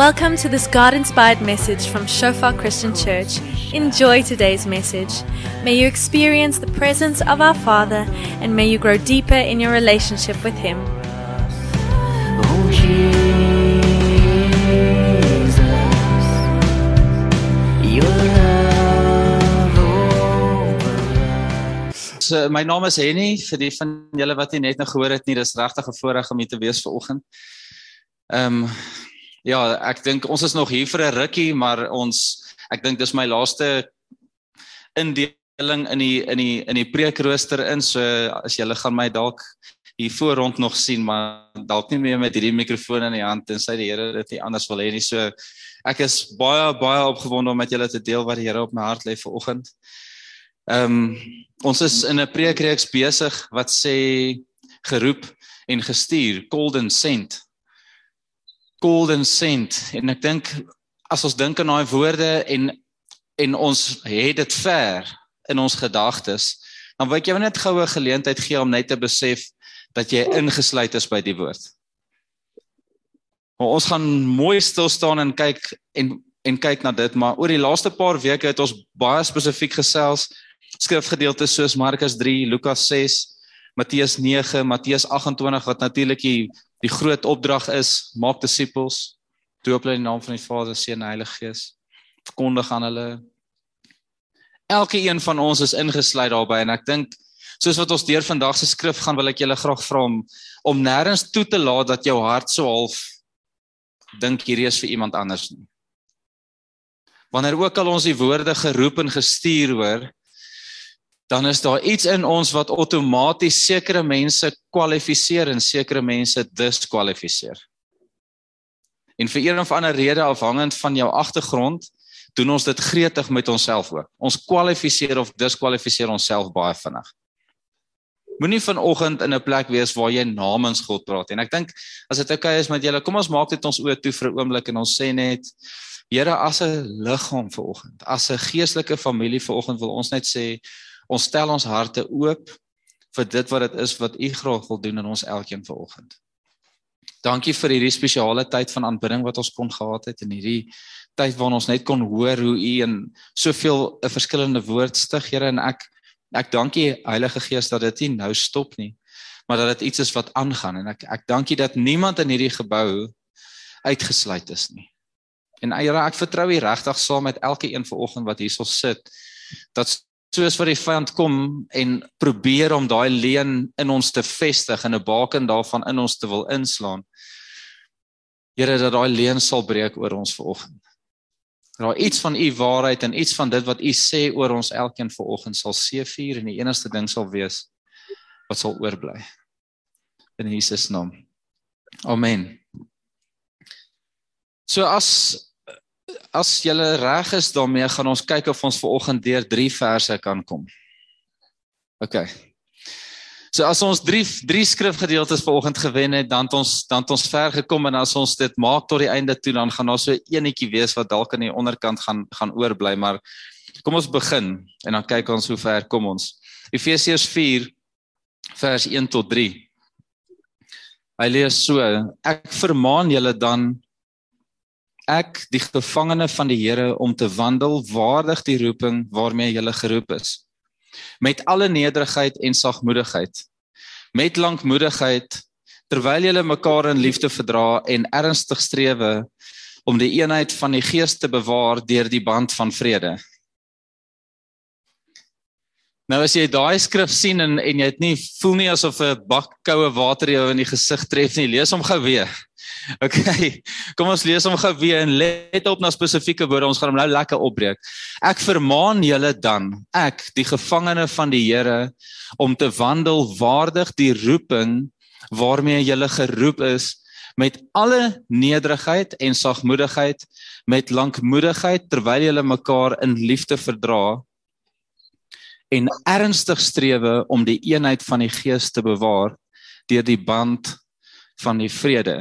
Welcome to this God inspired message from Shofar Christian Church. Enjoy today's message. May you experience the presence of our Father and may you grow deeper in your relationship with Him. Oh Jesus, your love over So my naam is Henny vir die van julle wat nie net nou gehoor het nie, dis regtig 'n voorreg om hier te wees vanoggend. Ehm um, ja, ek dink ons is nog hier vir 'n rukkie, maar ons ek dink dis my laaste indeling in die in die in die preekrooster in. So as julle gaan my dalk hier voor rond nog sien, maar dalk nie meer met hierdie mikrofoon in die hand tensy die Here dit nie anders wil hê nie. So ek is baie baie opgewonde om met julle te deel wat die Here op my hart lê vanoggend. Ehm um, ons is in 'n preekreeks besig wat sê geroep en gestuur, called and sent. And sent. En ek dink as ons dink aan daai woorde en en ons het dit ver in ons gedagtes, dan wil ek jou net goue geleentheid gee om net te besef dat jy ingesluit is by die woord. Maar ons gaan mooi stil staan en kyk en en kyk na dit, maar oor die laaste paar weke het ons baie spesifiek gesels skrifgedeeltes soos Markus 3, Lukas 6, Matteus 9, Matteus 28 wat natuurlik die, die groot opdrag is, maak disippels, doop hulle in die naam van die Vader, Seun en Heilige Gees. Verkondig aan hulle. Elke een van ons is ingesluit daarbey en ek dink soos wat ons deur vandag se skrif gaan wil ek julle graag vra om om nêrens toe te laat dat jou hart so half dink hierdie is vir iemand anders nie. Wanneer ook al ons die woorde geroep en gestuur hoor, dan is daar iets in ons wat outomaties sekere mense kwalifiseer en sekere mense diskwalifiseer. En vir een of ander rede afhangend van jou agtergrond, doen ons dit gretig met onsself ook. Ons kwalifiseer of diskwalifiseer onsself baie vinnig. Moenie vanoggend in 'n plek wees waar jy namens God praat en ek dink as dit oukei okay is met julle, kom ons maak dit ons oë toe vir 'n oomblik en ons sê net Here as 'n liggaam vanoggend, as 'n geestelike familie vanoggend wil ons net sê ons stel ons harte oop vir dit wat dit is wat U graag wil doen in ons elkeen vanoggend. Dankie vir hierdie spesiale tyd van aanbidding wat ons kon gehad het en hierdie tyd waarin ons net kon hoor hoe U in soveel 'n verskillende woord stig, Here en ek ek dankie Heilige Gees dat dit nie nou stop nie, maar dat dit iets is wat aangaan en ek ek dankie dat niemand in hierdie gebou uitgesluit is nie. En Here, ek vertrou U regtig saam met elke een vanoggend wat hierso sit dat soos wat die vyand kom en probeer om daai leuen in ons te vestig en 'n baken daarvan in ons te wil inslaan. Here dat daai leuen sal breek oor ons vanoggend. Daar iets van u waarheid en iets van dit wat u sê oor ons elkeen vanoggend sal seëvier en die enigste ding sal wees wat sal oorbly. In Jesus naam. Amen. So as as jy reg is daarmee gaan ons kyk of ons vanoggend deur 3 verse kan kom. OK. So as ons 3 3 skrifgedeeltes vanoggend gewen het, dan het ons dan het ons ver gekom en as ons dit maak tot die einde toe, dan gaan daar so enetjie wees wat dalk aan die onderkant gaan gaan oorbly, maar kom ons begin en dan kyk ons hoe ver kom ons. Efesiërs 4 vers 1 tot 3. Hy lees so: Ek vermaan julle dan ek die gevangene van die Here om te wandel waardig die roeping waarmee jy geroep is. Met alle nederigheid en sagmoedigheid. Met lankmoedigheid terwyl jy mekaar in liefde verdra en ernstig strewe om die eenheid van die gees te bewaar deur die band van vrede Nou as jy daai skrif sien en en jy het nie voel nie asof 'n bak koue water jou in die gesig tref nie, lees hom gou weer. Okay. Kom ons lees hom gou weer en let op na spesifieke woorde. Ons gaan hom nou lekker opbreek. Ek vermaan julle dan, ek, die gevangene van die Here, om te wandel waardig die roeping waarmee julle geroep is met alle nederigheid en sagmoedigheid, met lankmoedigheid terwyl julle mekaar in liefde verdra en ernstig strewe om die eenheid van die gees te bewaar deur die band van die vrede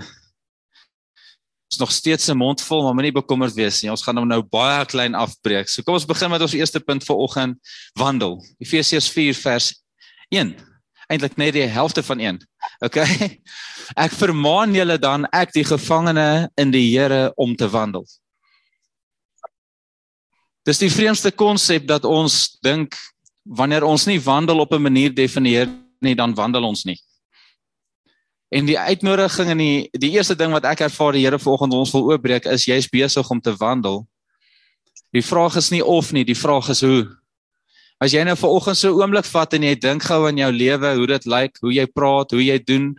is nog steeds 'n mond vol, maar moenie bekommerd wees nie. Ons gaan hom nou baie klein afbreek. So kom ons begin met ons eerste punt vir oggend, wandel. Efesiërs 4 vers 1. eintlik net die helfte van een. Okay? Ek vermaan julle dan ek die gevangene in die Here om te wandel. Dis die vreemdste konsep dat ons dink wanneer ons nie wandel op 'n manier definieer nie, dan wandel ons nie. En die uitnodiging en die die eerste ding wat ek ervaar die Here vanoggend ons wil oopbreek is jy's besig om te wandel. Die vraag is nie of nie, die vraag is hoe. As jy nou vanoggend so 'n oomblik vat en jy dink gou aan jou lewe, hoe dit lyk, hoe jy praat, hoe jy doen,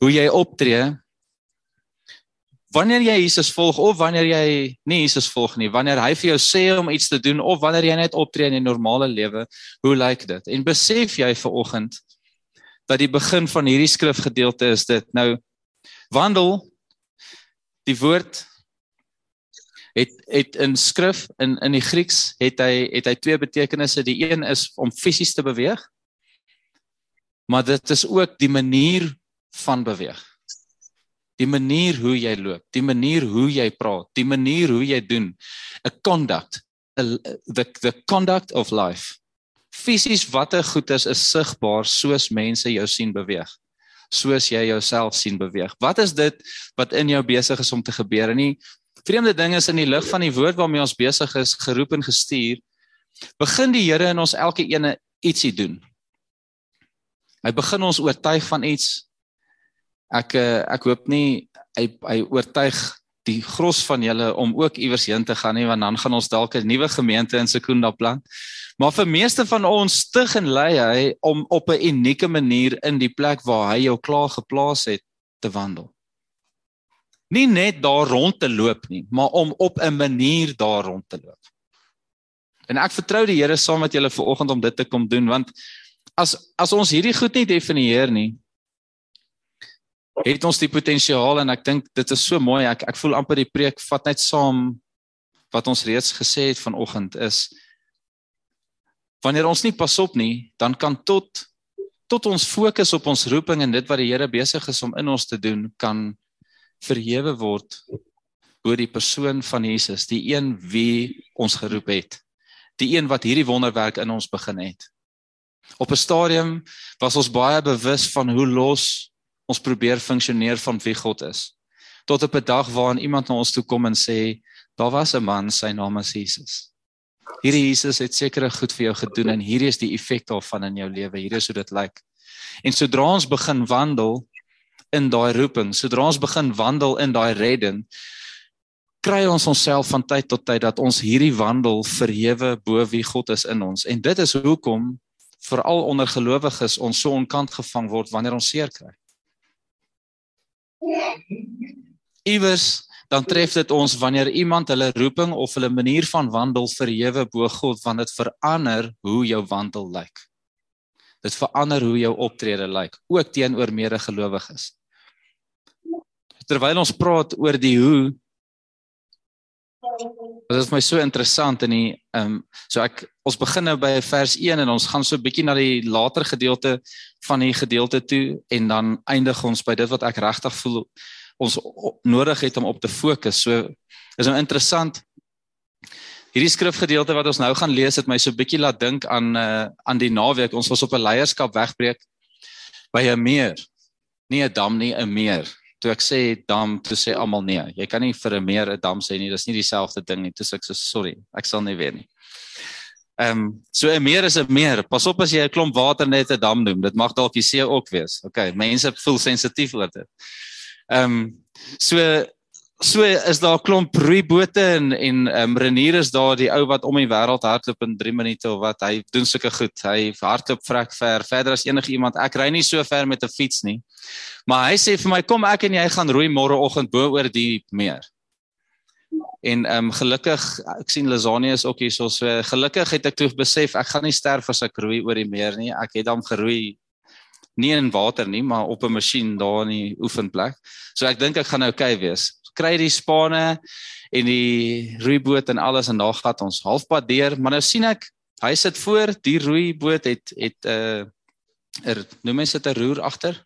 hoe jy optree, wanneer jy Jesus volg of wanneer jy nie Jesus volg nie, wanneer hy vir jou sê om iets te doen of wanneer jy net optree in 'n normale lewe, hoe lyk dit? En besef jy ver oggend dat die begin van hierdie skrifgedeelte is dit? Nou wandel die woord het het in skrif in in die Grieks het hy het hy twee betekenisse. Die een is om fisies te beweeg maar dit is ook die manier van beweeg die manier hoe jy loop, die manier hoe jy praat, die manier hoe jy doen, 'n conduct, a, the the conduct of life. Fisies watter goed is is sigbaar soos mense jou sien beweeg. Soos jy jouself sien beweeg. Wat is dit wat in jou besig is om te gebeur? En die vreemde ding is in die lig van die woord waarmee ons besig is, geroep en gestuur, begin die Here in ons elke ene ietsie doen. Hy begin ons oortuig van iets, ek eh, ek hoop nie hy hy oortuig die gros van julle om ook iewers heen te gaan nie want dan gaan ons dalk 'n nuwe gemeente in Sekunda plant. Maar vir meeste van ons stig en lei hy om op 'n unieke manier in die plek waar hy jou klaar geplaas het te wandel. Nie net daar rond te loop nie, maar om op 'n manier daar rond te loop. En ek vertrou die Here saam met julle vanoggend om dit te kom doen want as as ons hierdie goed nie definieer nie, het ons die potensiaal en ek dink dit is so mooi. Ek ek voel amper die preek vat net saam wat ons reeds gesê het vanoggend is wanneer ons nie pas op nie dan kan tot tot ons fokus op ons roeping en dit wat die Here besig is om in ons te doen kan verhewe word oor die persoon van Jesus die een wie ons geroep het die een wat hierdie wonderwerk in ons begin het. Op 'n stadium was ons baie bewus van hoe los ons probeer funksioneer van wie God is. Tot op 'n dag waarin iemand na ons toe kom en sê, daar was 'n man, sy naam is Jesus. Hierdie Jesus het sekere goed vir jou gedoen en hierdie is die effek daarvan in jou lewe. Hierdie is hoe dit lyk. En sodra ons begin wandel in daai roeping, sodra ons begin wandel in daai redding, kry ons onsself van tyd tot tyd dat ons hierdie wandel verhewe bo wie God is in ons. En dit is hoekom veral onder gelowiges ons so onkant gevang word wanneer ons seer kry. Iewers dan tref dit ons wanneer iemand hulle roeping of hulle manier van wandel verhewe bo God want dit verander hoe jou wandel lyk. Dit verander hoe jou optrede lyk ook teenoor medegelowiges. Terwyl ons praat oor die hoe Dit is my so interessant in die ehm um, so ek ons begin nou by vers 1 en ons gaan so bietjie na die later gedeelte van die gedeelte toe en dan eindig ons by dit wat ek regtig voel ons nodig het om op te fokus. So is nou interessant. Hierdie skrifgedeelte wat ons nou gaan lees het my so bietjie laat dink aan uh aan die naweek. Ons was op 'n leierskap wegbreek by 'n meer. Nie 'n dam nie, 'n meer toe ek sê dam toe sê almal nee. Jy kan nie vir 'n meer 'n dam sê nie. Dis nie dieselfde ding nie. Toe sê ek so sorry ek sal nie weer nie. Ehm um, so 'n meer is 'n meer. Pas op as jy 'n klomp water net 'n dam noem. Dit mag dalk die see ook wees. Okay mense voel sensitief oor dit. Ehm um, so so is daar 'n klomp roeibote en en ehm um, Renier is daar die ou wat om die wêreld hardloop in 3 minute of wat hy doen sulke goed. Hy hardloop vrek ver verder as enige iemand. Ek ry nie so ver met 'n fiets nie. Maar hy sê vir my kom ek en jy gaan roei môreoggend bo oor die meer. En ehm um, gelukkig ek sien Lazania is ook hier so so gelukkig het ek toe besef ek gaan nie sterf as ek roei oor die meer nie. Ek het dan geroei nie in water nie maar op 'n masjien daar in die oefenplek. So ek dink ek gaan oukei okay wees kry die spanne en die roeiboot en alles en daar gat ons halfpad deur, maar nou sien ek hy sit voor, die roeiboot het het 'n uh, er noem mense dit 'n roer agter.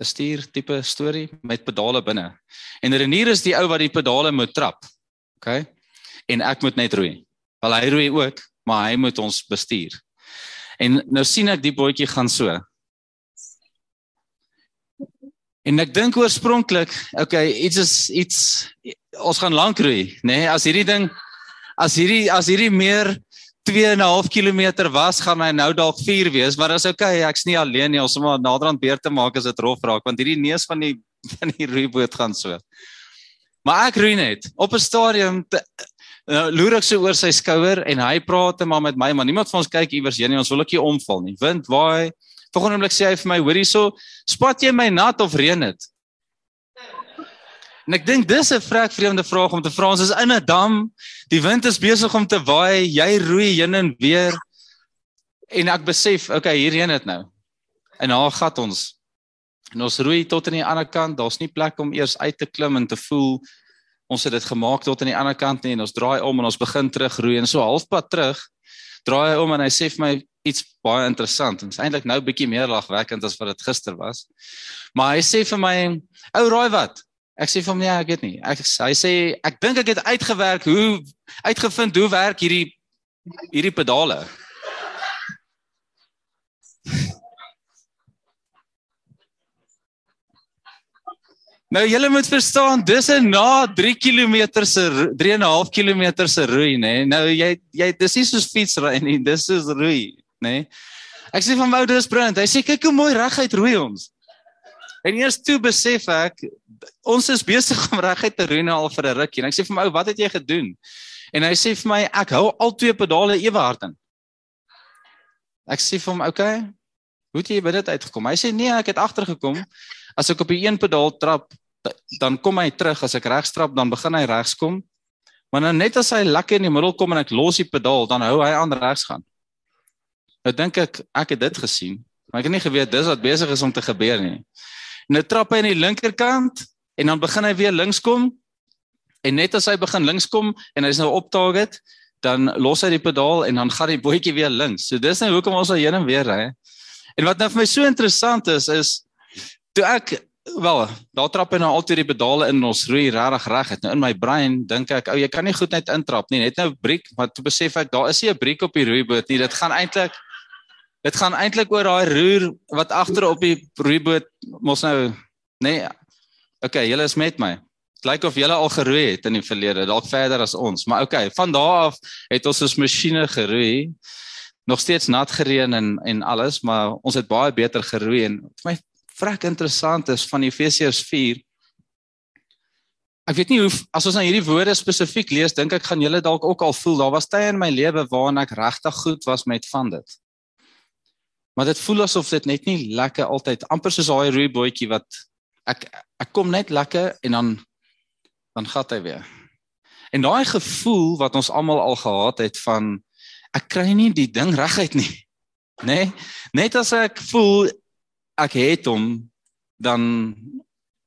'n stuur tipe storie met pedale binne. En Renier is die ou wat die pedale moet trap. OK? En ek moet net roei. Wel hy roei ook, maar hy moet ons bestuur. En nou sien ek die bootjie gaan so. En ek dink oorspronklik, okay, iets is iets ons gaan lank roei, nê? Nee, as hierdie ding as hierdie as hierdie meer 2 en 'n half kilometer was, gaan hy nou dalk 4 wees, maar dis okay, ek's nie alleen nie. Ons moet maar naderhand beer te maak as dit rof raak, want hierdie neus van die van die roeiboot gaan so. Maar ek roei net op 'n stadium te, nou loer ek so oor sy skouer en hy praat net maar met my, maar niemand van ons kyk iewers heen nie. Ons wil ook nie omval nie. Wind waai. Volgende oomblik sê hy vir my, "Hoor hierso, spat jy my nat of reën dit?" En ek dink dis 'n vrek vreemde vraag om te vra. Ons is in 'n dam. Die wind is besig om te waai. Jy roei heen en weer. En ek besef, okay, hier reën dit nou. En daar gat ons. En ons roei tot aan die ander kant. Daar's nie plek om eers uit te klim en te voel ons het dit gemaak tot aan die ander kant nie en ons draai om en ons begin terug roei en so halfpad terug draai hy om en hy sê vir my iets baie interessant. Dit is eintlik nou bietjie meer lagwekkend as wat dit gister was. Maar hy sê vir my, "Ou raai wat? Ek sê vir hom nee, ek weet nie. Ek hy sê ek dink ek het uitgewerk hoe uitgevind hoe werk hierdie hierdie pedale. Nou julle moet verstaan, dis 'n na 3 km se 3 en 'n half km se roei, nê. Nou jy jy dis nie soos fietsry nie, dis soos roei, nê. Ek sê van ou dis briljant. Hy sê kyk hoe mooi reguit roei ons. En eers toe besef ek ons is besig om reguit te roei nou al vir 'n rukkie. En ek sê vir my ou, wat het jy gedoen? En hy sê vir my ek hou al twee pedale ewe hard in. Ek sê vir hom, "Oké. Okay, hoe het jy by dit uitgekom?" Hy sê, "Nee, ek het agtergekom as ek op die een pedaal trap, dan kom hy terug as ek regs trap, dan begin hy regs kom. Maar nou net as hy lekker in die middel kom en ek los die pedaal, dan hou hy aan regs gaan." Nou dink ek ek het dit gesien, maar ek het nie geweet dis wat besig is om te gebeur nie. Nou trap hy aan die linkerkant en dan begin hy weer links kom. En net as hy begin links kom en hy's nou op target, dan los hy die pedaal en dan gaan die bootjie weer links. So dis nou hoekom ons al heen en weer ry. En wat nou vir my so interessant is is toe ek wel, daar trap hy nou altyd die pedale in ons roei regtig reg het. Nou in my brein dink ek, ou jy kan nie goed net intrap nie, net nou breek, maar toe besef ek daar is nie 'n breek op die roeiboot nie. Dit gaan eintlik Dit gaan eintlik oor daai roer wat agter op die roeiboot mos nou nê. Nee, okay, julle is met my. Dit lyk of julle al geroei het in die verlede, dalk verder as ons, maar okay, van daar af het ons ons masjiene geroei. Nog steeds nat gereën en en alles, maar ons het baie beter geroei en vir my vrek interessant is van Efesiërs 4 Ek weet nie hoe as ons nou hierdie woorde spesifiek lees, dink ek gaan julle dalk ook al voel daar was tye in my lewe waarin ek regtig goed was met van dit. Maar dit voel asof dit net nie lekker altyd amper soos daai rooi bootjie wat ek ek kom net lekker en dan dan gaan hy weer. En daai gevoel wat ons almal al gehad het van ek kry nie die ding reguit nie. Nê? Nee? Net as ek voel ek het hom dan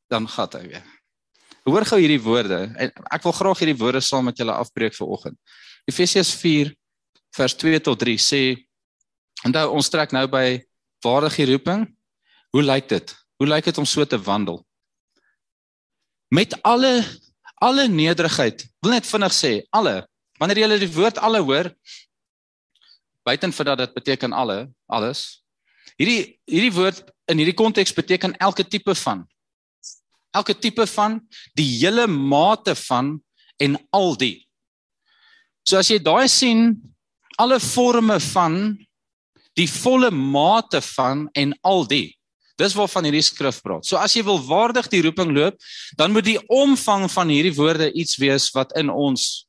dan gaan hy weer. Hoor gou hierdie woorde. Ek wil graag hierdie woorde saam met julle afbreek vir oggend. Efesiërs 4 vers 2 tot 3 sê Onthou ons trek nou by waardige roeping. Hoe lyk dit? Hoe lyk dit om so te wandel? Met alle alle nederigheid. Wil net vinnig sê, alle. Wanneer jy die woord alle hoor, buiten vir dat dit beteken alle, alles. Hierdie hierdie woord in hierdie konteks beteken elke tipe van. Elke tipe van, die hele mate van en al die. So as jy daai sien, alle forme van die volle mate van en al die. Dis waarvan hierdie skrif praat. So as jy wil waardig die roeping loop, dan moet die omvang van hierdie woorde iets wees wat in ons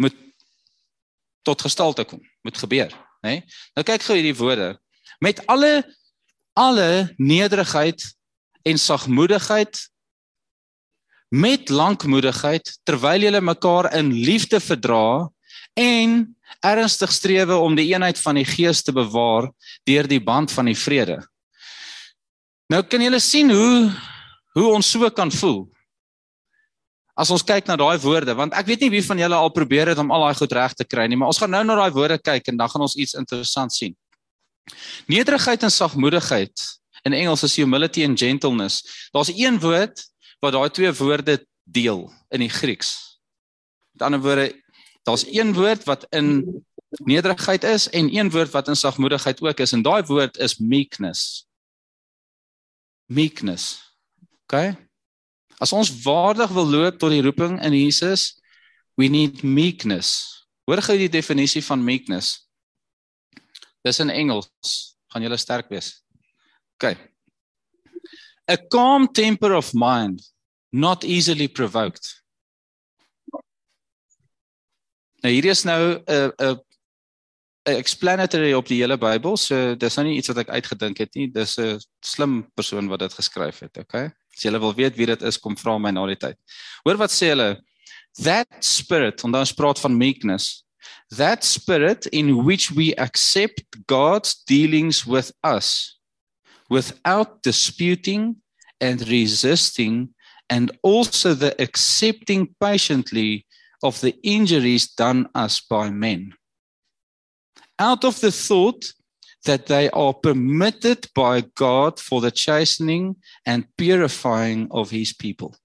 moet tot gestalte kom, moet gebeur, né? Nee? Nou kyk gou hierdie woorde. Met alle alle nederigheid en sagmoedigheid met lankmoedigheid terwyl julle mekaar in liefde verdra en ernstig strewe om die eenheid van die gees te bewaar deur die band van die vrede. Nou kan julle sien hoe hoe ons so kan voel. As ons kyk na daai woorde, want ek weet nie wie van julle al probeer het om al daai goed reg te kry nie, maar ons gaan nou na daai woorde kyk en dan gaan ons iets interessant sien. Nederigheid en sagmoedigheid in Engels is humility and gentleness. Daar's een woord wat daai twee woorde deel in die Grieks. Met ander woorde, daar's een woord wat in nederigheid is en een woord wat in sagmoedigheid ook is en daai woord is meekness. Meekness. OK? As ons waardig wil loop tot die roeping in Jesus, we need meekness. Hoor gou die definisie van meekness. Dis in Engels. Gaan julle sterk wees. OK. A calm temper of mind, not easily provoked. Nou hierdie is nou 'n 'n 'n explanatory op die hele Bybel. So dis nou nie iets wat ek uitgedink het nie. Dis 'n slim persoon wat dit geskryf het, okay? As jy wil weet wie dit is, kom vra my na die tyd. Hoor wat sê hulle? That spirit, en dan praat van meekness. That spirit in which we accept God's dealings with us without disputing and resisting and also the accepting patiently of the injuries done us by men. Out of the thought that they are permitted by God for the chastening and purifying of his people.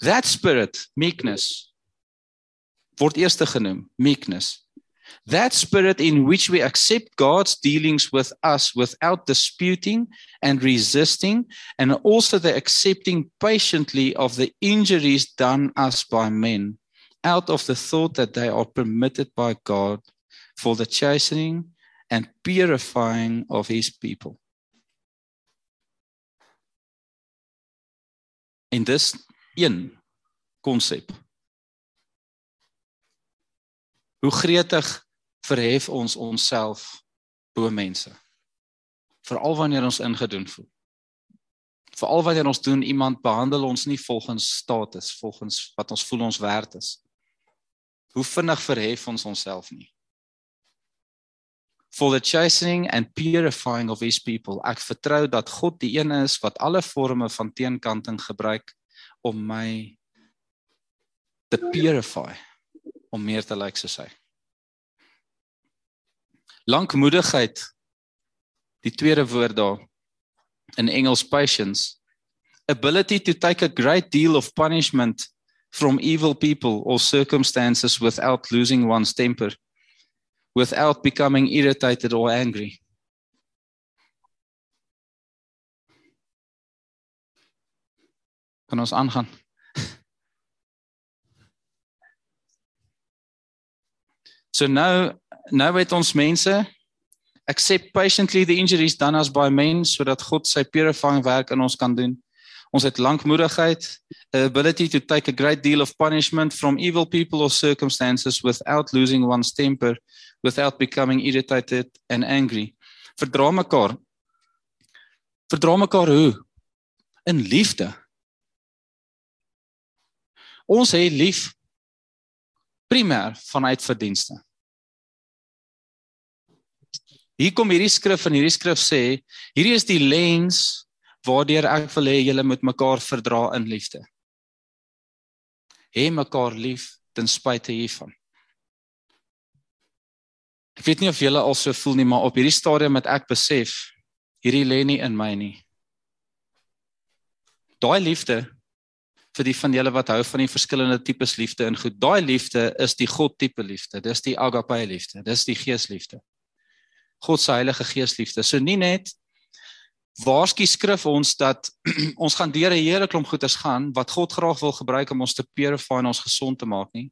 That spirit, meekness, word eerste genoem, meekness. That spirit in which we accept God's dealings with us without disputing and resisting, and also the accepting patiently of the injuries done us by men, out of the thought that they are permitted by God for the chastening and purifying of his people. En dis een konsep. Hoe gretig verhef ons onsself bo mense. Veral wanneer ons ingedoen voel. Veral wanneer ons doen iemand behandel ons nie volgens status, volgens wat ons voel ons werd is. Hoe vinnig verhef ons onsself nie. For the chastening and purifying of his people. Ek vertrou dat God die een is wat alle forme van teenkanting gebruik om my te purify om meer te lyk like soos hy. Lankmoedigheid. Die tweede woord daar in Engels patience. Ability to take a great deal of punishment from evil people or circumstances without losing one's temper, without becoming irritated or angry. Kan ons aangaan? So nou nou het ons mense accept patiently the injuries done us by men sodat God sy purifying werk in ons kan doen. Ons het lankmoedigheid, ability to take a great deal of punishment from evil people or circumstances without losing one's temper, without becoming irritated and angry. Verdra mekaar. Verdra mekaar hoe? In liefde. Ons het lief primêr vanuit verdienste. Hier kom hierdie skrif en hierdie skrif sê, hierdie is die lens waardeur ek wil hê julle moet mekaar verdra in liefde. Hê mekaar lief ten spyte hiervan. Ek weet nie of julle al so voel nie, maar op hierdie stadium het ek besef hierdie lê nie in my nie. Daai liefde vir die van julle wat hou van die verskillende tipes liefde in goed. Daai liefde is die God tipe liefde. Dis die agape liefde. Dis die geesliefde. God se Heilige Gees liefde. So nie net waarskynlik skrif ons dat ons gaan deur 'n hele klomp goeders gaan wat God graag wil gebruik om ons te purify en ons gesond te maak nie.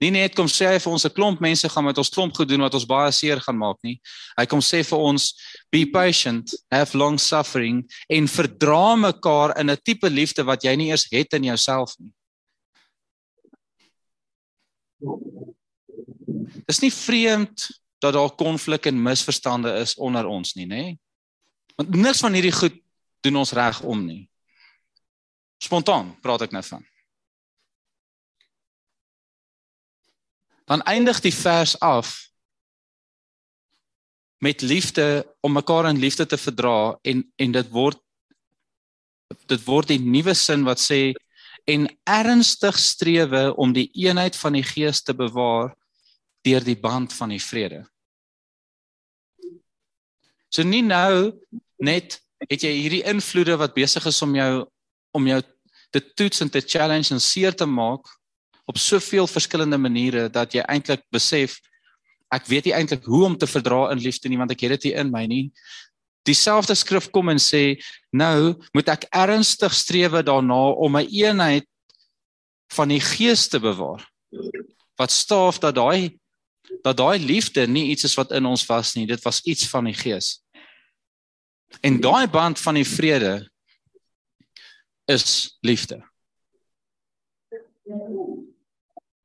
Nie net kom sê hy vir ons 'n klomp mense gaan met ons klomp goed doen wat ons baie seer gaan maak nie. Hy kom sê vir ons be patient, have long suffering en verdra mekaar in 'n tipe liefde wat jy nie eers het in jouself nie. Dis nie vreemd dat daar konflik en misverstande is onder ons nie, nê? Want niks van hierdie goed doen ons reg om nie. Spontaan praat ek nou van. Dan eindig die vers af met liefde om mekaar in liefde te verdra en en dit word dit word die nuwe sin wat sê en ernstig strewe om die eenheid van die gees te bewaar deur die band van die vrede. So nie nou net het jy hierdie invloede wat besig is om jou om jou te toets en te challenge en seer te maak op soveel verskillende maniere dat jy eintlik besef ek weet nie eintlik hoe om te verdra in liefde nie want ek het dit nie in my nie. Dieselfde skrif kom en sê nou moet ek ernstig strewe daarna om 'n eenheid van die gees te bewaar. Wat staaf dat daai dat daai liefde nie iets is wat in ons was nie, dit was iets van die gees. En daai band van die vrede is liefde.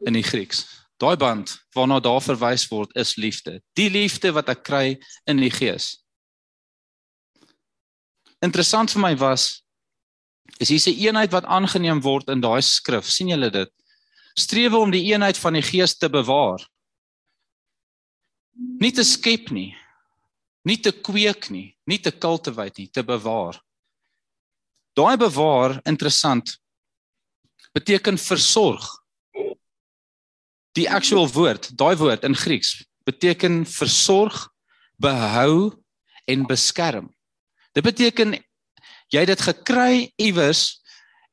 In die Grieks. Daai band waarna daar verwys word is liefde. Die liefde wat ek kry in die gees. Interessant vir my was is hier 'n eenheid wat aangeneem word in daai skrif. sien julle dit? Strewe om die eenheid van die gees te bewaar. Nie te skep nie. Nie te kweek nie, nie te kultivate nie, te bewaar. Daai bewaar interessant beteken versorg. Die actual woord, daai woord in Grieks beteken versorg, behou en beskerm. Dit beteken jy het dit gekry iewers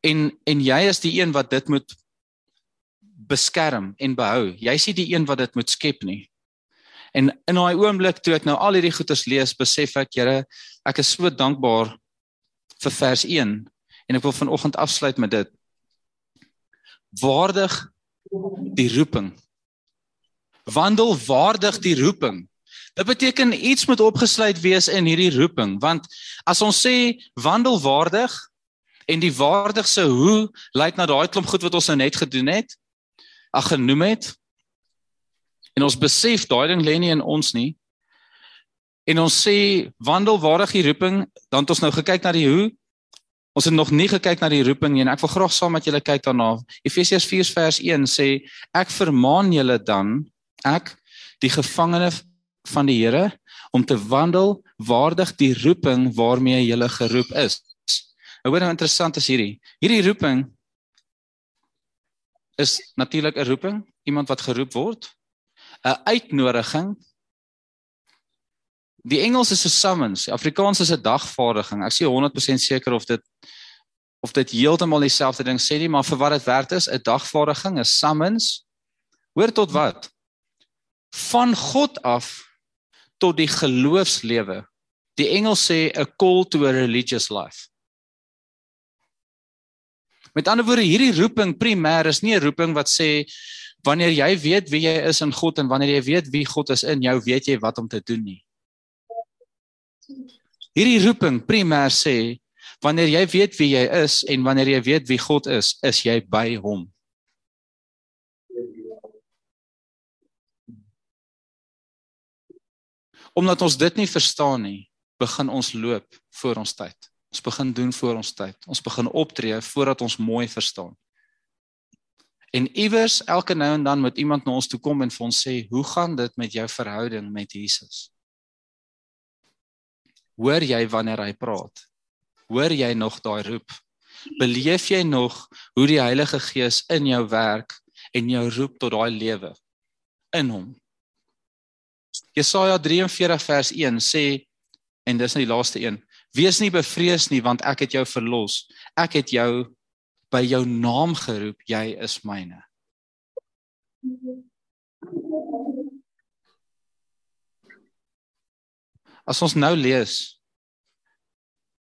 en en jy is die een wat dit moet beskerm en behou. Jy's nie die een wat dit moet skep nie. En in daai oomblik toe ek nou al hierdie goeders lees, besef ek, Here, ek is so dankbaar vir vers 1 en ek wil vanoggend afsluit met dit. Waardig die roeping. Wandel waardig die roeping. Dit beteken iets moet opgesluit wees in hierdie roeping want as ons sê wandel waardig en die waardigse hoe lyk na daai klomp goed wat ons nou net gedoen het ag genoem het en ons besef daai ding lê nie in ons nie en ons sê wandel waardig die roeping dan het ons nou gekyk na die hoe ons het nog nie gekyk na die roeping nie en ek wil graag saam met julle kyk daarna Efesiërs 4 vers 1 sê ek vermaan julle dan ek die gevangene van die Here om te wandel waardig die roeping waarmee jy geroep is. Nou hoor nou interessant is hierdie. Hierdie roeping is natuurlik 'n roeping, iemand wat geroep word, 'n uitnodiging. Die Engels is 'n summons, Afrikaans is 'n dagvaardiging. Ek sê 100% seker of dit of dit heeltemal dieselfde ding sê nie, maar vir wat dit werd is, 'n dagvaardiging, 'n summons. Hoor tot wat? Van God af tot die geloofslewe. Die Engels sê a call to a religious life. Met ander woorde, hierdie roeping primêr is nie 'n roeping wat sê wanneer jy weet wie jy is in God en wanneer jy weet wie God is in jou, weet jy wat om te doen nie. Hierdie roeping primêr sê wanneer jy weet wie jy is en wanneer jy weet wie God is, is jy by hom. Omdat ons dit nie verstaan nie, begin ons loop voor ons tyd. Ons begin doen voor ons tyd. Ons begin optree voordat ons mooi verstaan. En iewers elke nou en dan moet iemand na ons toe kom en vir ons sê, "Hoe gaan dit met jou verhouding met Jesus?" Hoor jy wanneer hy praat? Hoor jy nog daai roep? Beleef jy nog hoe die Heilige Gees in jou werk en jou roep tot daai lewe in hom? Jesaja 43 vers 1 sê en dis nou die laaste een. Wees nie bevrees nie want ek het jou verlos. Ek het jou by jou naam geroep. Jy is myne. As ons nou lees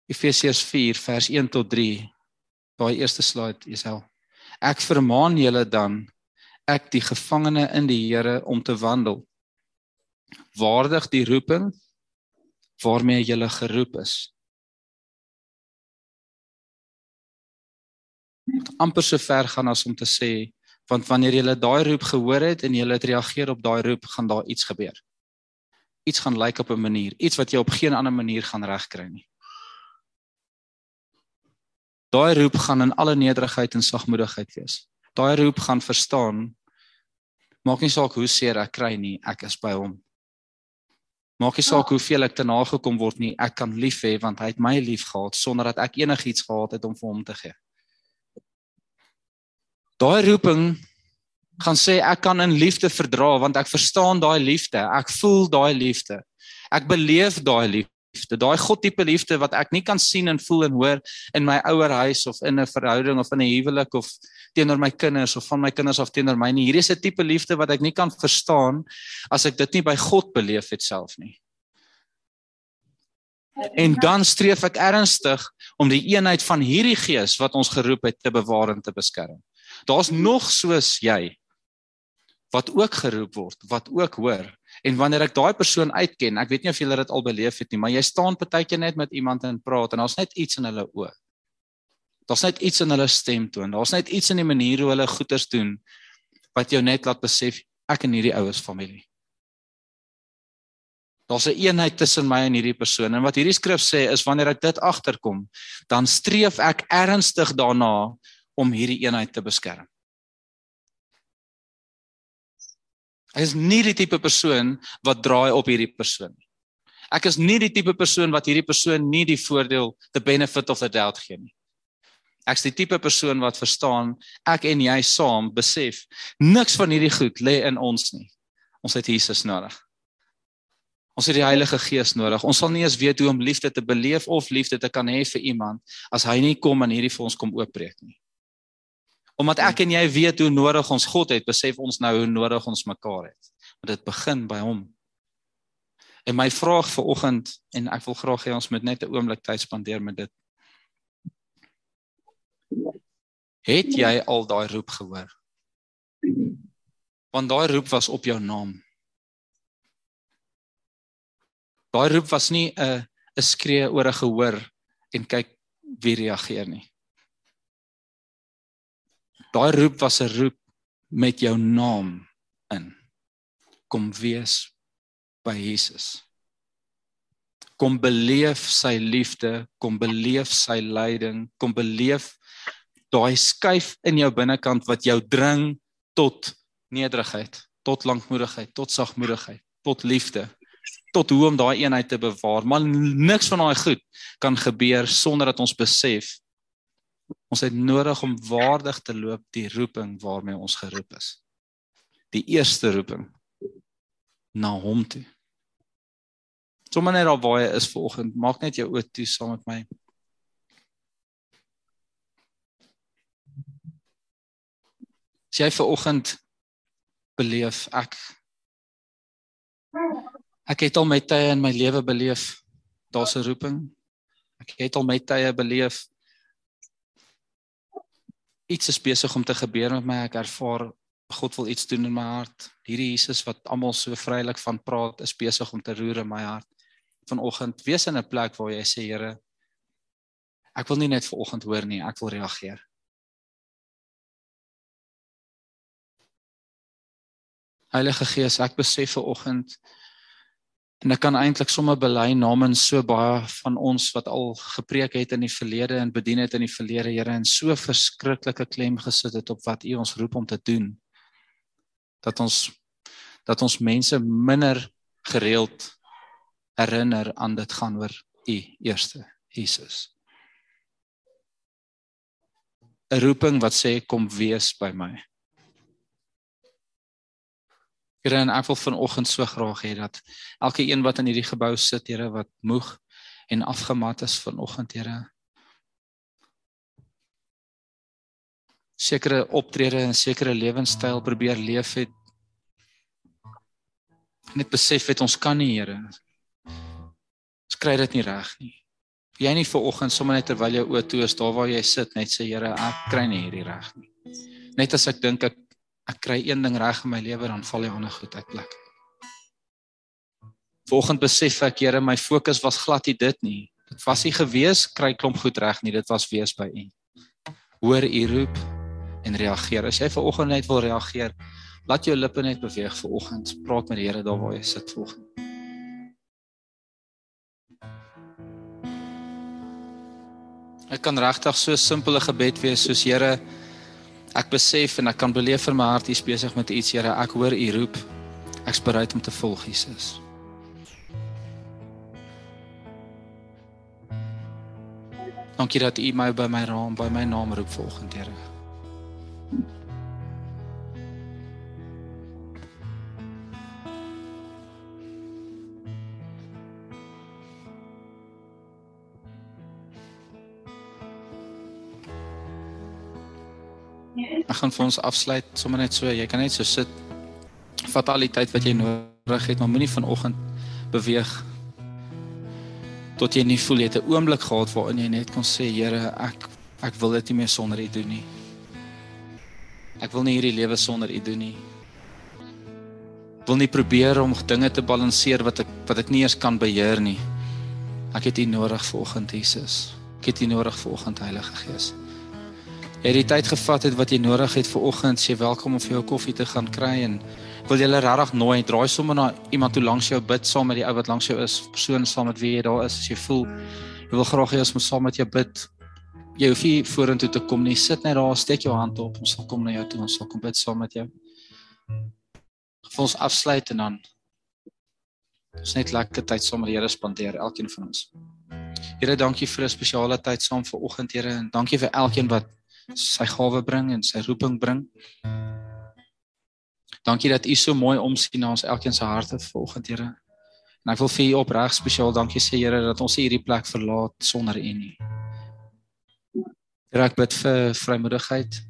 Efesiërs 4 vers 1 tot 3, daai eerste slide, Jesel. Ek vermaan julle dan ek die gevangene in die Here om te wandel waardig die roeping waarmee jy geroep is. Amper so ver gaan as om te sê want wanneer jy daai roep gehoor het en jy het reageer op daai roep gaan daar iets gebeur. Iets gaan lyk op 'n manier, iets wat jy op geen ander manier gaan regkry nie. Daai roep gaan in alle nederigheid en sagmoedigheid wees. Daai roep gaan verstaan maak nie saak hoe seer ek kry nie, ek is by hom. Maak nie saak hoeveel ek te nagekom word nie, ek kan lief hê want hy het my lief gehad sonder dat ek enigiets gehad het om vir hom te gee. Daai roeping gaan sê ek kan in liefde verdra want ek verstaan daai liefde, ek voel daai liefde. Ek beleef daai liefde. daai God tipe liefde wat ek nie kan sien en voel en hoor in my ouer huis of in 'n verhouding of in 'n huwelik of teenoor my kinders of van my kinders af teenoor my nie. Hierdie is 'n tipe liefde wat ek nie kan verstaan as ek dit nie by God beleef het self nie. En dan streef ek ernstig om die eenheid van hierdie gees wat ons geroep het te bewaar en te beskerm. Daar's nog soos jy wat ook geroep word, wat ook hoor. En wanneer ek daai persoon uitken, ek weet nie of julle dit al beleef het nie, maar jy staan partykeer net met iemand en praat en daar's net iets in hulle oë. Daar's net iets in hulle stemtoon. Daar's net iets in die manier hoe hulle goeders doen wat jou net laat besef ek en hierdie oues familie. Daar's 'n eenheid tussen my en hierdie persoon en wat hierdie skrif sê is wanneer ek dit agterkom, dan streef ek ernstig daarna om hierdie eenheid te beskerm. Ek is nie die tipe persoon wat draai op hierdie persoon nie. Ek is nie die tipe persoon wat hierdie persoon nie die voordeel, the benefit of the doubt gee nie. Ek's die tipe persoon wat verstaan ek en jy saam besef niks van hierdie goed lê in ons nie. Ons het Jesus nodig. Ons het die Heilige Gees nodig. Ons sal nie eens weet hoe om liefde te beleef of liefde te kan hê vir iemand as hy nie kom en hierdie vir ons kom oopbreek nie. Omdat ek en jy weet hoe nodig ons God het, besef ons nou hoe nodig ons mekaar het. Want dit begin by hom. En my vraag vir oggend en ek wil graag hê ons moet net 'n oomblik tyd spandeer met dit. Het jy al daai roep gehoor? Want daai roep was op jou naam. Daai roep was nie 'n 'n skree oor 'n gehoor en kyk wie reageer nie. Daai roep was 'n roep met jou naam in. Kom wees by Jesus. Kom beleef sy liefde, kom beleef sy lyding, kom beleef daai skuif in jou binnekant wat jou dring tot nederigheid, tot lankmoedigheid, tot sagmoedigheid, tot liefde, tot hoe om daai eenheid te bewaar. Maar niks van daai goed kan gebeur sonder dat ons besef Ons het nodig om waardig te loop die roeping waarmee ons geroep is. Die eerste roeping na hom toe. Sommige net al waar jy is vanoggend, maak net jou oë toe saam met my. As jy vanoggend beleef ek ek het al my tye in my lewe beleef daar's 'n roeping. Ek het al my tye beleef iets is besig om te gebeur met my. Ek ervaar God wil iets doen in my hart. Hierdie Jesus wat almal so vrylik van praat, is besig om te roer in my hart. Vanoggend wees in 'n plek waar jy sê Here, ek wil nie net vanoggend hoor nie, ek wil reageer. Heilige Gees, ek besef vanoggend En ek kan eintlik sommer bely namens so baie van ons wat al gepreek het in die verlede en bedien het in die verlede, Here, en so verskriklike klem gesit het op wat U ons roep om te doen. Dat ons dat ons mense minder gereeld herinner aan dit gaan oor U eerste, Jesus. 'n Roeping wat sê kom wees by my. Here en ek wil vanoggend so graag hê dat elke een wat in hierdie gebou sit, Here, wat moeg en afgemat is vanoggend, Here. sekere optrede en sekere lewenstyl probeer leef het. Net besef het ons kan nie, Here. Ons kry dit nie reg nie. Jy nie vanoggend sommer net terwyl jou oë toe is daar waar jy sit net sê Here, ek kry nie hierdie reg nie. Net as ek dink ek ek kry een ding reg in my lewe dan val die ander goed uit plek. Volgende besef ek, Here, my fokus was glad nie dit nie. Dit was nie gewees kry klomp goed reg nie, dit was wees by U. Hoor U roep en reageer. As jy ver oggend net wil reageer, laat jou lippe net beweeg ver oggend. Praat met die Here daar waar jy sit volgende. Ek kan regtig so 'n simpele gebed wees soos Here Ek besef en ek kan beleef in my hart hier besig met iets, Here. Ek hoor U roep. Ek's bereid om te volg, Jesus. Dankie dat U my by my naam, by my naam roep volgende, Here. Ek gaan vir ons afsluit sommer net so. Jy kan net so sit. Vat al die tyd wat jy nodig het, maar moenie vanoggend beweeg tot jy nie voel jy het 'n oomblik gehad waarin jy net kon sê Here, ek ek wil dit nie meer sonder U doen nie. Ek wil nie hierdie lewe sonder U doen nie. Ek wil nie probeer om dinge te balanseer wat ek wat ek nie eens kan beheer nie. Ek het U nodig vanoggend Jesus. Ek het U nodig vanoggend Heilige Gees. Jy het die tyd gevat het wat jy nodig het vanoggend, sê welkom om vir jou koffie te gaan kry en wil julle regtig nooi, draai sommer na iemand toe langs jou bid saam met die ou wat langs jou is, persoon saam met wie jy daar is as jy voel jy wil graag hê ons moet saam met jou bid. Jy hoef nie vorentoe te kom nie, sit net daar, steek jou hand op, ons sal kom na jou toe, ons sal kom bid saam met jou. Vir ons afsluit en dan ons net lekker tyd saam met die Here spandeer, elkeen van ons. Here, dankie vir 'n spesiale tyd saam vanoggend, Here, en dankie vir elkeen wat sy gawe bring en sy roeping bring. Dankie dat U so mooi omsien na ons elkeen se harte vanoggend, Here. En ek wil vir U opreg spesiaal dankie sê, Here, dat ons hierdie plek verlaat sonder U nie. Here, ek bid vir vrymoedigheid,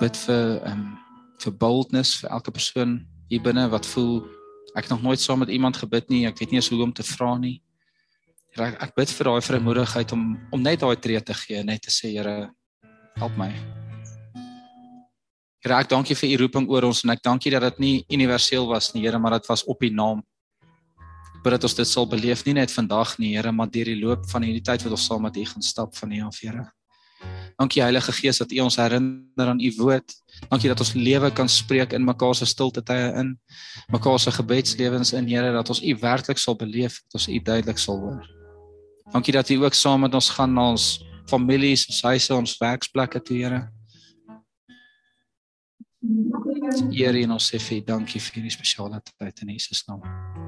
bid vir ehm um, vir boldness vir elke persoon hier binne wat voel ek het nog nooit saam met iemand gebid nie, ek weet nie eens hoe om te vra nie. Here, ek, ek bid vir daai vrymoedigheid om om net daai tree te gee, net te sê, Here, help my. Here, ek dankie vir u roeping oor ons en ek dankie dat dit nie universeel was nie, Here, maar dit was op u naam. Ek bid dat ons dit sal beleef nie net vandag nie, Here, maar deur die loop van hierdie tyd wat ons saam met u gaan stap van hier af, Here. Dankie Heilige Gees dat U ons herinner aan U woord. Dankie dat ons lewe kan spreek in mekaar se stilte tye in, mekaar se gebedslewens in Here dat ons U werklik sal beleef, dat ons U duidelik sal hoor. Dankie dat U ook saam met ons gaan na ons families, ons huise, ons werksplekke toe, Here. Here en ons sê vir dankie vir hierdie spesiale tyd in Jesus naam.